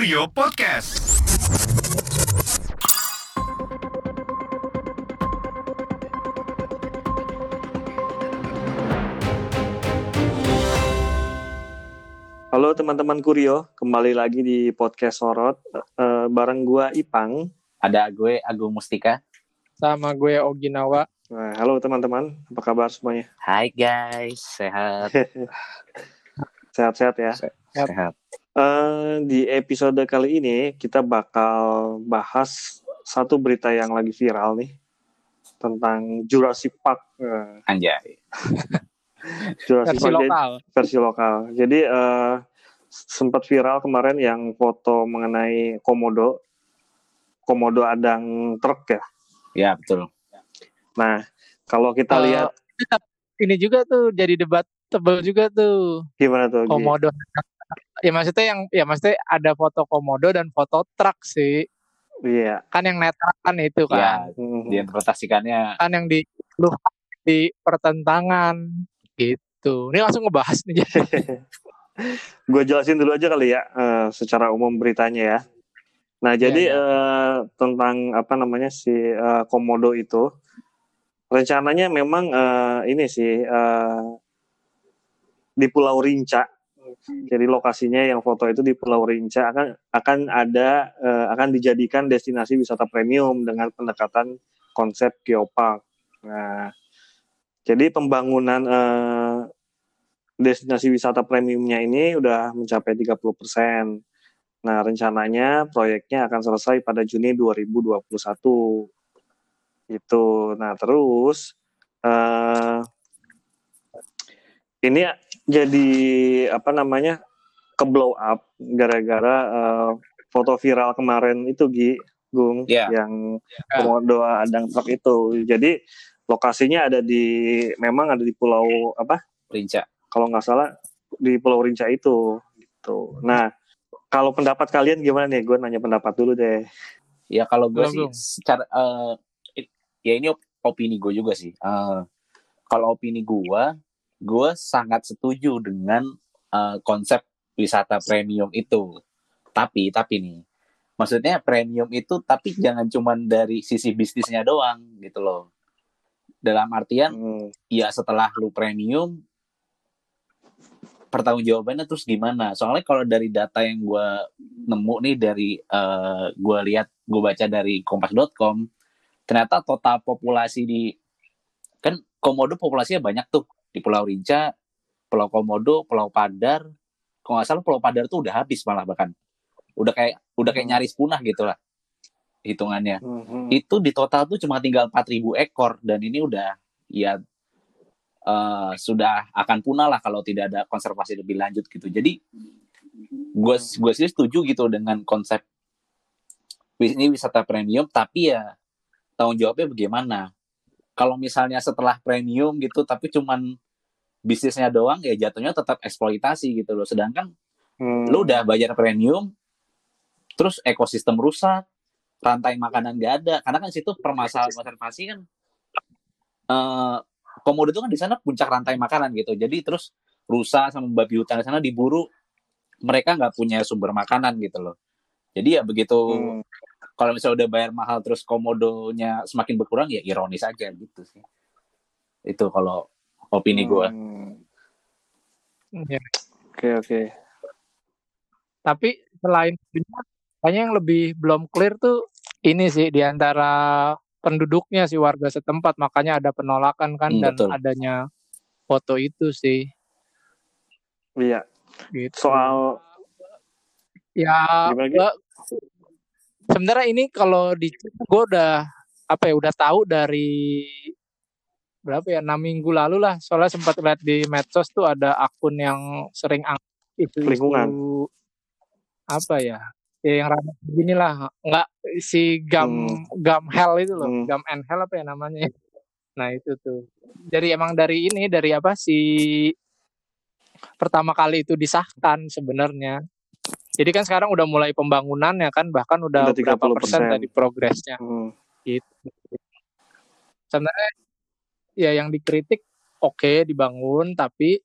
Kurio Podcast. Halo teman-teman Kurio, kembali lagi di podcast Sorot Eh, bareng gua Ipang. Ada gue Agung Mustika. sama gue Oginawa. Nah, halo teman-teman, apa kabar semuanya? Hai guys, sehat. Sehat-sehat ya. Sehat. Eh, di episode kali ini kita bakal bahas satu berita yang lagi viral nih tentang Jurassic Park. Eh, Anjay. Jurassic Versi Park jadi- lokal. versi lokal. Jadi eh, sempat viral kemarin yang foto mengenai komodo, komodo adang truk ya. Ya betul. Nah, kalau kita Eh, lihat Ini juga tuh jadi debat tebel juga tuh gimana tuh? Komodo. Ya maksudnya yang ya maksudnya ada foto komodo dan foto truk sih. Iya. Kan yang netral kan itu Ya, kan. Mhm. diinterpretasikannya Kan yang di lu di pertentangan gitu. Ini langsung ngebahas nih. Gue jelasin dulu aja kali ya, eh, secara umum beritanya ya. Nah, jadi Iya, eh, tentang apa namanya si eh, komodo itu, rencananya memang eh, ini sih eh, di Pulau Rinca. Jadi lokasinya yang foto itu di Pulau Rinca akan akan ada eh, akan dijadikan destinasi wisata premium dengan pendekatan konsep geopark. Nah, jadi pembangunan eh, destinasi wisata premiumnya ini udah mencapai 30%. Nah, rencananya proyeknya akan selesai pada Juni 2021. Itu. Nah, terus eh ini jadi apa namanya? ke blow up gara-gara eh, foto viral kemarin itu Gi Gung Iya. yang komodo adang truk itu. Jadi lokasinya ada di memang ada di pulau apa? rinca. kalau nggak salah di Pulau Rinca itu gitu. Nah, kalau pendapat kalian gimana nih? Gue nanya pendapat dulu deh. Ya kalau gue sih belum. secara eh, i- ya ini op- opini gue juga sih. Eh, kalau opini gue, gue sangat setuju dengan eh, konsep wisata premium itu. Tapi tapi nih, maksudnya premium itu tapi jangan cuman dari sisi bisnisnya doang gitu loh. Dalam artian Hmm, ya setelah lu premium pertanggungjawabannya terus gimana soalnya kalau dari data yang gue nemu nih dari eh gue lihat gue baca dari kompas.com ternyata total populasi di kan komodo populasinya banyak tuh di Pulau Rinca Pulau Komodo Pulau Padar kalau nggak salah Pulau Padar tuh udah habis malah bahkan udah kayak udah kayak Hmm. nyaris punah gitu lah hitungannya hmm, itu di total tuh cuma tinggal 4000 ekor dan ini udah ya eh, sudah akan punah lah kalau tidak ada konservasi lebih lanjut gitu. Jadi gue gue sih setuju gitu dengan konsep ini wisata premium tapi ya tanggung jawabnya bagaimana? Kalau misalnya setelah premium gitu tapi cuman bisnisnya doang ya jatuhnya tetap eksploitasi gitu loh. Sedangkan hmm. lu udah bayar premium terus ekosistem rusak rantai makanan gak ada karena kan situ permasalahan konservasi kan eh komodo itu kan di sana puncak rantai makanan gitu jadi terus rusa sama babi hutan di sana diburu mereka nggak punya sumber makanan gitu loh jadi ya begitu Hmm. Kalau misalnya udah bayar mahal terus komodonya semakin berkurang ya ironis aja gitu sih itu kalau opini gue Hmm. Ya. Oke oke. Tapi selain itu, kayaknya yang lebih belum clear tuh ini sih di antara penduduknya sih warga setempat makanya ada penolakan kan Hmm, dan betul. adanya foto itu sih Iya. gitu. Soal ya gua- sebenarnya ini kalau di gue udah apa ya udah tahu dari berapa ya enam minggu lalu lah. Soalnya sempat lihat di medsos tuh ada akun yang sering ang itu Lingkungan. apa ya ya yang ramai begini lah. Nggak si gam gam hell itu loh Hmm. gam and hell apa ya namanya. Nah itu tuh. Dari emang dari ini dari apa si pertama kali itu disahkan sebenarnya jadi kan sekarang udah mulai pembangunan ya kan bahkan udah, Udah berapa 30%. persen tadi progresnya hmm, gitu sebenarnya ya yang dikritik oke dibangun tapi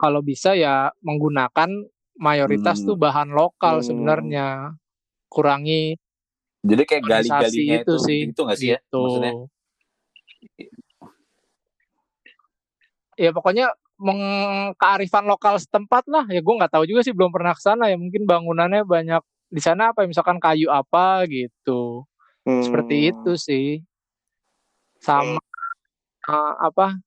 kalau bisa ya menggunakan mayoritas Hmm. tuh bahan lokal Hmm. sebenarnya kurangi Jadi kayak gali-galinya itu itu sih gitu nggak sih ya? gitu Maksudnya ya pokoknya meng- kearifan lokal setempat lah. Ya gue nggak tahu juga sih belum pernah ke sana ya. Mungkin bangunannya banyak di sana apa misalkan kayu apa gitu. Seperti Hmm. itu sih. Sama uh, apa?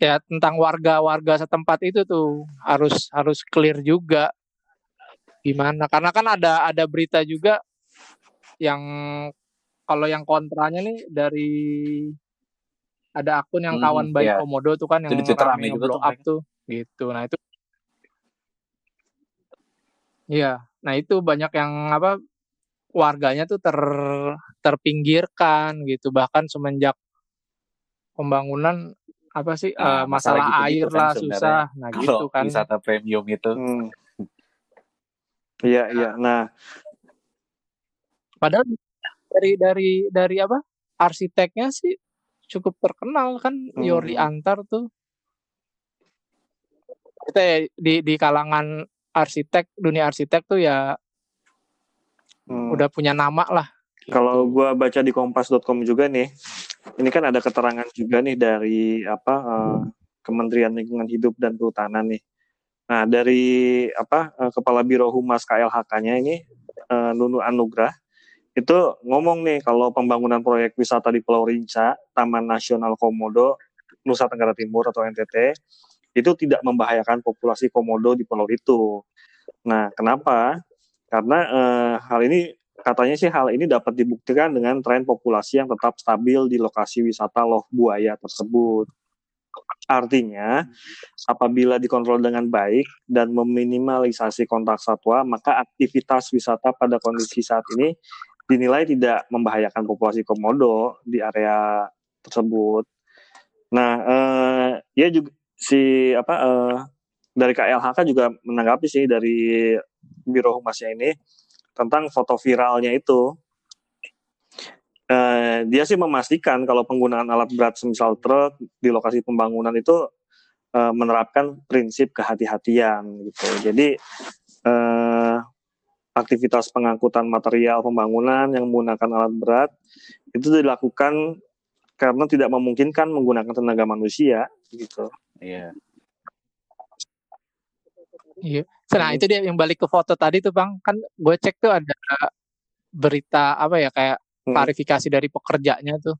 Ya tentang warga-warga setempat itu tuh harus harus clear juga gimana. Karena kan ada ada berita juga yang kalau yang kontranya nih dari ada akun yang Hmm, kawan baik iya. komodo tuh kan yang Twitter rame rame juga tuh up tuh gitu. Nah itu iya. Nah itu banyak yang apa warganya tuh ter terpinggirkan gitu. Bahkan semenjak pembangunan apa sih Nah, eh, masalah, masalah air gitu-gitu kan lah susah. Nah kalau gitu kan. wisata premium itu. Hmm. Iya, iya. Nah, padahal dari dari dari apa arsiteknya sih cukup terkenal kan Yori Hmm. Antar tuh kita ya di di kalangan arsitek dunia arsitek tuh ya hmm. udah punya nama lah Kalau gua baca di kompas.com juga nih, ini kan ada keterangan juga nih dari apa eh, Kementerian Lingkungan Hidup dan Kehutanan nih. Nah, dari apa eh, Kepala Biro Humas KLHK-nya ini eh, Nunu Anugrah itu ngomong nih kalau pembangunan proyek wisata di Pulau Rinca, Taman Nasional Komodo, Nusa Tenggara Timur atau NTT itu tidak membahayakan populasi komodo di pulau itu. Nah, kenapa? Karena eh, hal ini katanya sih hal ini dapat dibuktikan dengan tren populasi yang tetap stabil di lokasi wisata loh buaya tersebut. Artinya, apabila dikontrol dengan baik dan meminimalisasi kontak satwa, maka aktivitas wisata pada kondisi saat ini dinilai tidak membahayakan populasi komodo di area tersebut. Nah, eh, ya juga si apa eh, dari KLHK juga menanggapi sih dari Biro Humasnya ini tentang foto viralnya itu. Eh, dia sih memastikan kalau penggunaan alat berat semisal truk di lokasi pembangunan itu eh, menerapkan prinsip kehati-hatian gitu. Jadi eh, aktivitas pengangkutan material pembangunan yang menggunakan alat berat itu dilakukan karena tidak memungkinkan menggunakan tenaga manusia gitu. Iya. Iya. Nah itu dia yang balik ke foto tadi tuh bang kan gue cek tuh ada berita apa ya kayak Hmm. klarifikasi dari pekerjanya tuh.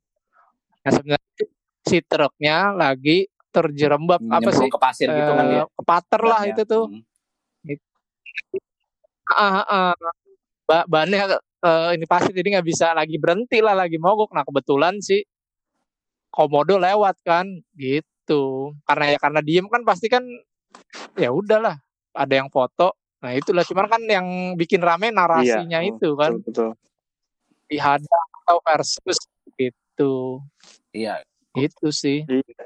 Nah sebenarnya si truknya lagi terjerembab apa sih ke pasir gitu kan eh, dia. kepater lah bannya. itu tuh. Hmm. Ah, ah, ah. Ba- bannya eh, ini pasti jadi nggak bisa lagi berhenti lah lagi mogok. Nah kebetulan sih komodo lewat kan gitu. Karena ya karena diem kan pasti kan ya udahlah ada yang foto. Nah itulah cuman kan yang bikin rame narasinya Iya, itu kan betul, betul. dihadang atau versus gitu. Iya. Itu sih. Iya.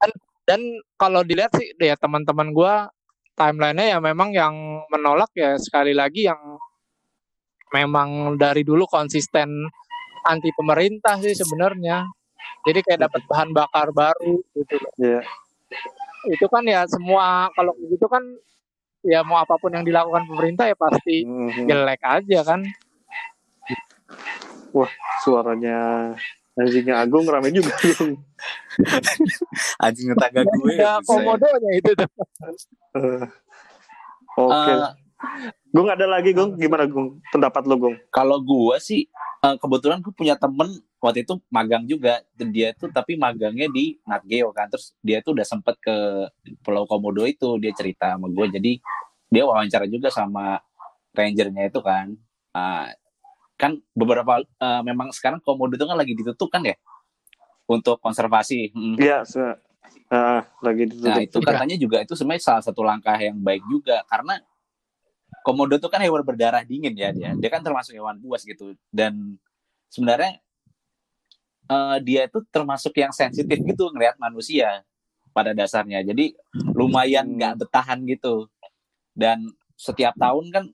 Dan, dan kalau dilihat sih ya teman-teman gua timelinenya ya memang yang menolak ya sekali lagi yang memang dari dulu konsisten anti pemerintah sih sebenarnya. Jadi kayak dapat bahan bakar baru gitu loh. Iya. Itu kan ya semua kalau gitu kan ya mau apa pun yang dilakukan pemerintah ya pasti Mhm. jelek aja kan. Wah, suaranya anjingnya Agung rame juga. Agung. Anjing tetangga gue. Ya. komodonya itu tuh. Eh, Oke. Eh, Gung ada lagi Gung, gimana Gung? Pendapat lo Gung? kalau gue sih eh, kebetulan gue punya temen waktu itu magang juga dan dia tuh tapi magangnya di Nat Geo kan terus dia tuh udah sempet ke Pulau Komodo itu dia cerita sama gue jadi dia wawancara juga sama rangernya itu kan Ah, kan beberapa eh, memang sekarang Komodo itu kan lagi ditutup kan ya untuk konservasi Mm. Iya, se- ah, lagi ditutup. Nah itu Iya. katanya juga itu sebenarnya salah satu langkah yang baik juga karena komodo itu kan hewan berdarah dingin ya dia. Dia kan termasuk hewan buas gitu dan sebenarnya eh, dia itu termasuk yang sensitif gitu ngelihat manusia pada dasarnya. Jadi lumayan Hmm. nggak bertahan gitu. Dan setiap tahun kan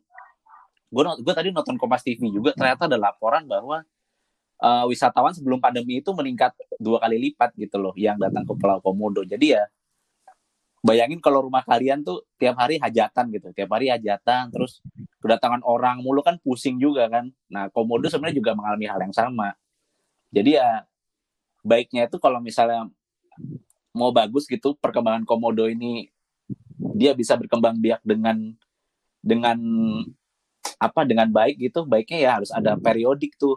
gue gue tadi nonton Kompas TV juga ternyata ada laporan bahwa eh, wisatawan sebelum pandemi itu meningkat dua kali lipat gitu loh yang datang ke Pulau Komodo. Jadi ya bayangin kalau rumah kalian tuh tiap hari hajatan gitu tiap hari hajatan terus kedatangan orang mulu kan pusing juga kan. Nah komodo sebenarnya juga mengalami hal yang sama. Jadi ya baiknya itu kalau misalnya mau bagus gitu perkembangan komodo ini dia bisa berkembang biak dengan dengan apa dengan baik gitu baiknya ya harus ada periodik tuh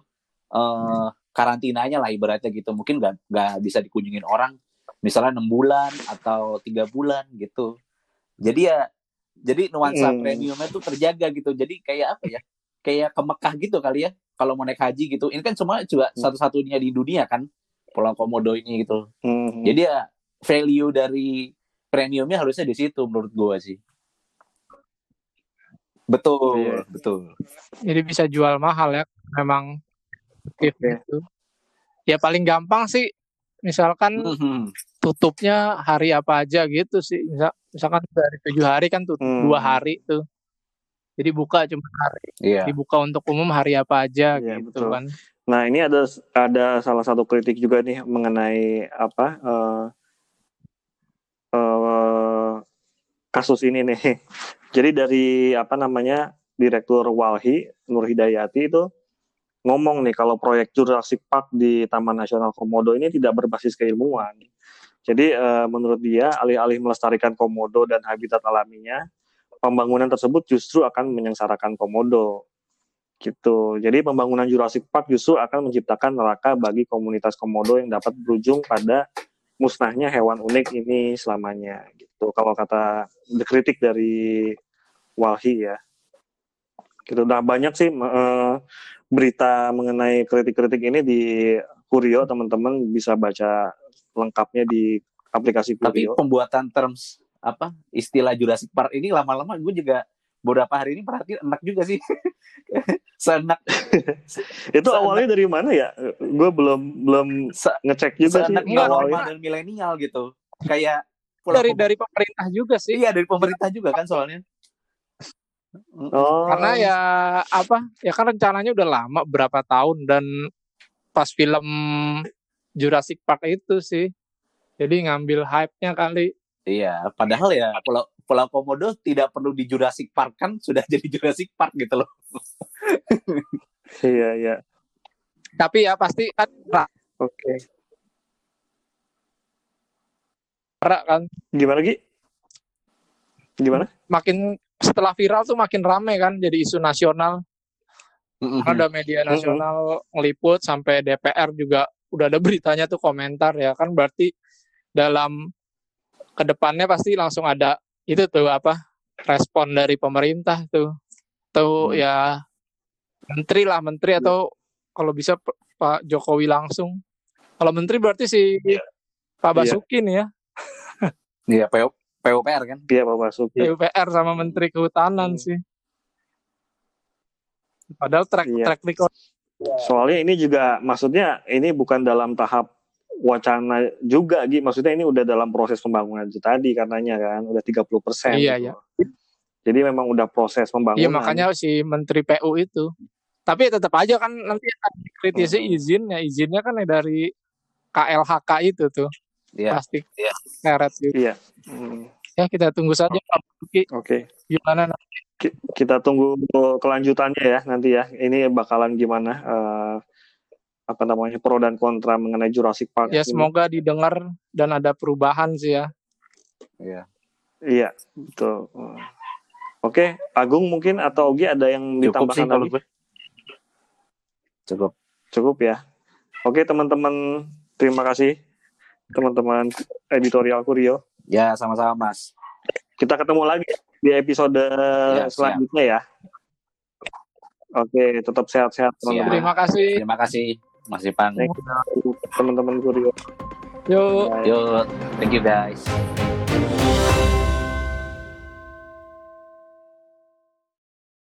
eh karantinanya lah ibaratnya gitu. Mungkin nggak nggak bisa dikunjungin orang misalnya enam bulan atau tiga bulan gitu. Jadi ya jadi nuansa Hmm. premiumnya tuh terjaga gitu. Jadi kayak apa ya kayak ke Mekah gitu kali ya kalau mau naik haji gitu. Ini kan semua juga Hmm. satu-satunya di dunia kan Pulau Komodo ini gitu. Hmm. jadi ya value dari premiumnya harusnya di situ menurut gua sih betul Iya. betul Jadi bisa jual mahal ya. Memang Oke. gitu. Ya paling gampang sih misalkan Mhm. tutupnya hari apa aja gitu sih. Misal, misalkan dari tujuh hari kan tutup Hmm. dua hari tuh. Jadi buka cuma hari. iya Dibuka untuk umum hari apa aja Iya, gitu betul. kan. Nah ini ada ada salah satu kritik juga nih mengenai apa eh, eh, kasus ini nih. Jadi dari apa namanya Direktur Walhi Nur Hidayati itu ngomong nih kalau proyek Jurassic Park di Taman Nasional Komodo ini tidak berbasis keilmuan. Jadi eh, menurut dia alih-alih melestarikan komodo dan habitat alaminya, pembangunan tersebut justru akan menyengsarakan komodo gitu. Jadi pembangunan Jurassic Park justru akan menciptakan neraka bagi komunitas komodo yang dapat berujung pada musnahnya hewan unik ini selamanya gitu. Kalau kata kritik dari Walhi ya. Gitu. Nah banyak sih eh, berita mengenai kritik-kritik ini di Kurio teman-teman bisa baca lengkapnya di aplikasi tapi Kurio. pembuatan terms apa istilah Jurassic Park ini lama-lama gue juga beberapa hari ini perhatiin enak juga sih seenak Itu Seenak- awalnya dari mana ya? Gue belum belum se ngecek juga sih seenak Enggak, awalnya. normal dan milenial gitu kayak Dari dari pemerintah juga sih. iya dari pemerintah juga kan soalnya Oh. Karena ya apa? Ya kan rencananya udah lama berapa tahun dan pas film Jurassic Park itu sih. Jadi ngambil hype-nya kali. iya padahal ya Pulau Pulau Komodo tidak perlu di Jurassic Park kan sudah jadi Jurassic Park gitu loh Iya iya. Tapi ya pasti kan Oke. Ra- kan Gimana Gi? Gimana? makin setelah viral tuh makin rame kan jadi isu nasional. Karena ada media nasional ngeliput sampai DPR juga udah ada beritanya tuh komentar ya kan berarti dalam ke depannya pasti langsung ada itu tuh apa respon dari pemerintah tuh tuh Hmm. ya menteri lah menteri atau kalau bisa Pak Jokowi langsung kalau menteri berarti si Pak Iya. Basuki nih ya iya PO, PUPR kan Iya Pak Basuki. PUPR sama Menteri Kehutanan Hmm. sih padahal track Iya. track record Soalnya ini juga maksudnya ini bukan dalam tahap wacana juga Gi. Maksudnya ini udah dalam proses pembangunan itu tadi karenanya kan udah 30%. Iya, gitu. iya. Jadi memang udah proses pembangunan. Iya makanya si Menteri PU itu. Tapi tetap aja kan nanti akan dikritisi Hmm. izinnya. Izinnya kan dari KLHK itu tuh. Iya Plastik Iya. karet gitu. Iya. Hmm, Ya kita tunggu saja Pak Oke. gimana nanti. Ki- Kita tunggu kelanjutannya ya nanti ya. Ini bakalan gimana eh, apa namanya pro dan kontra mengenai Jurassic Park. Ya ini. semoga didengar dan ada perubahan sih ya. iya Iya, betul. Oke, Agung mungkin atau Ogi ada yang cukup sih ditambahkan kalau lagi? gue cukup Cukup ya. Oke, teman-teman, terima kasih teman-teman editorial Kurio. ya sama-sama mas Kita ketemu lagi di episode siap. selanjutnya ya. Oke, tetap sehat-sehat teman-teman. Terima kasih. terima kasih Mas Ipan teman-teman Kurio. Yuk. Yuk thank you guys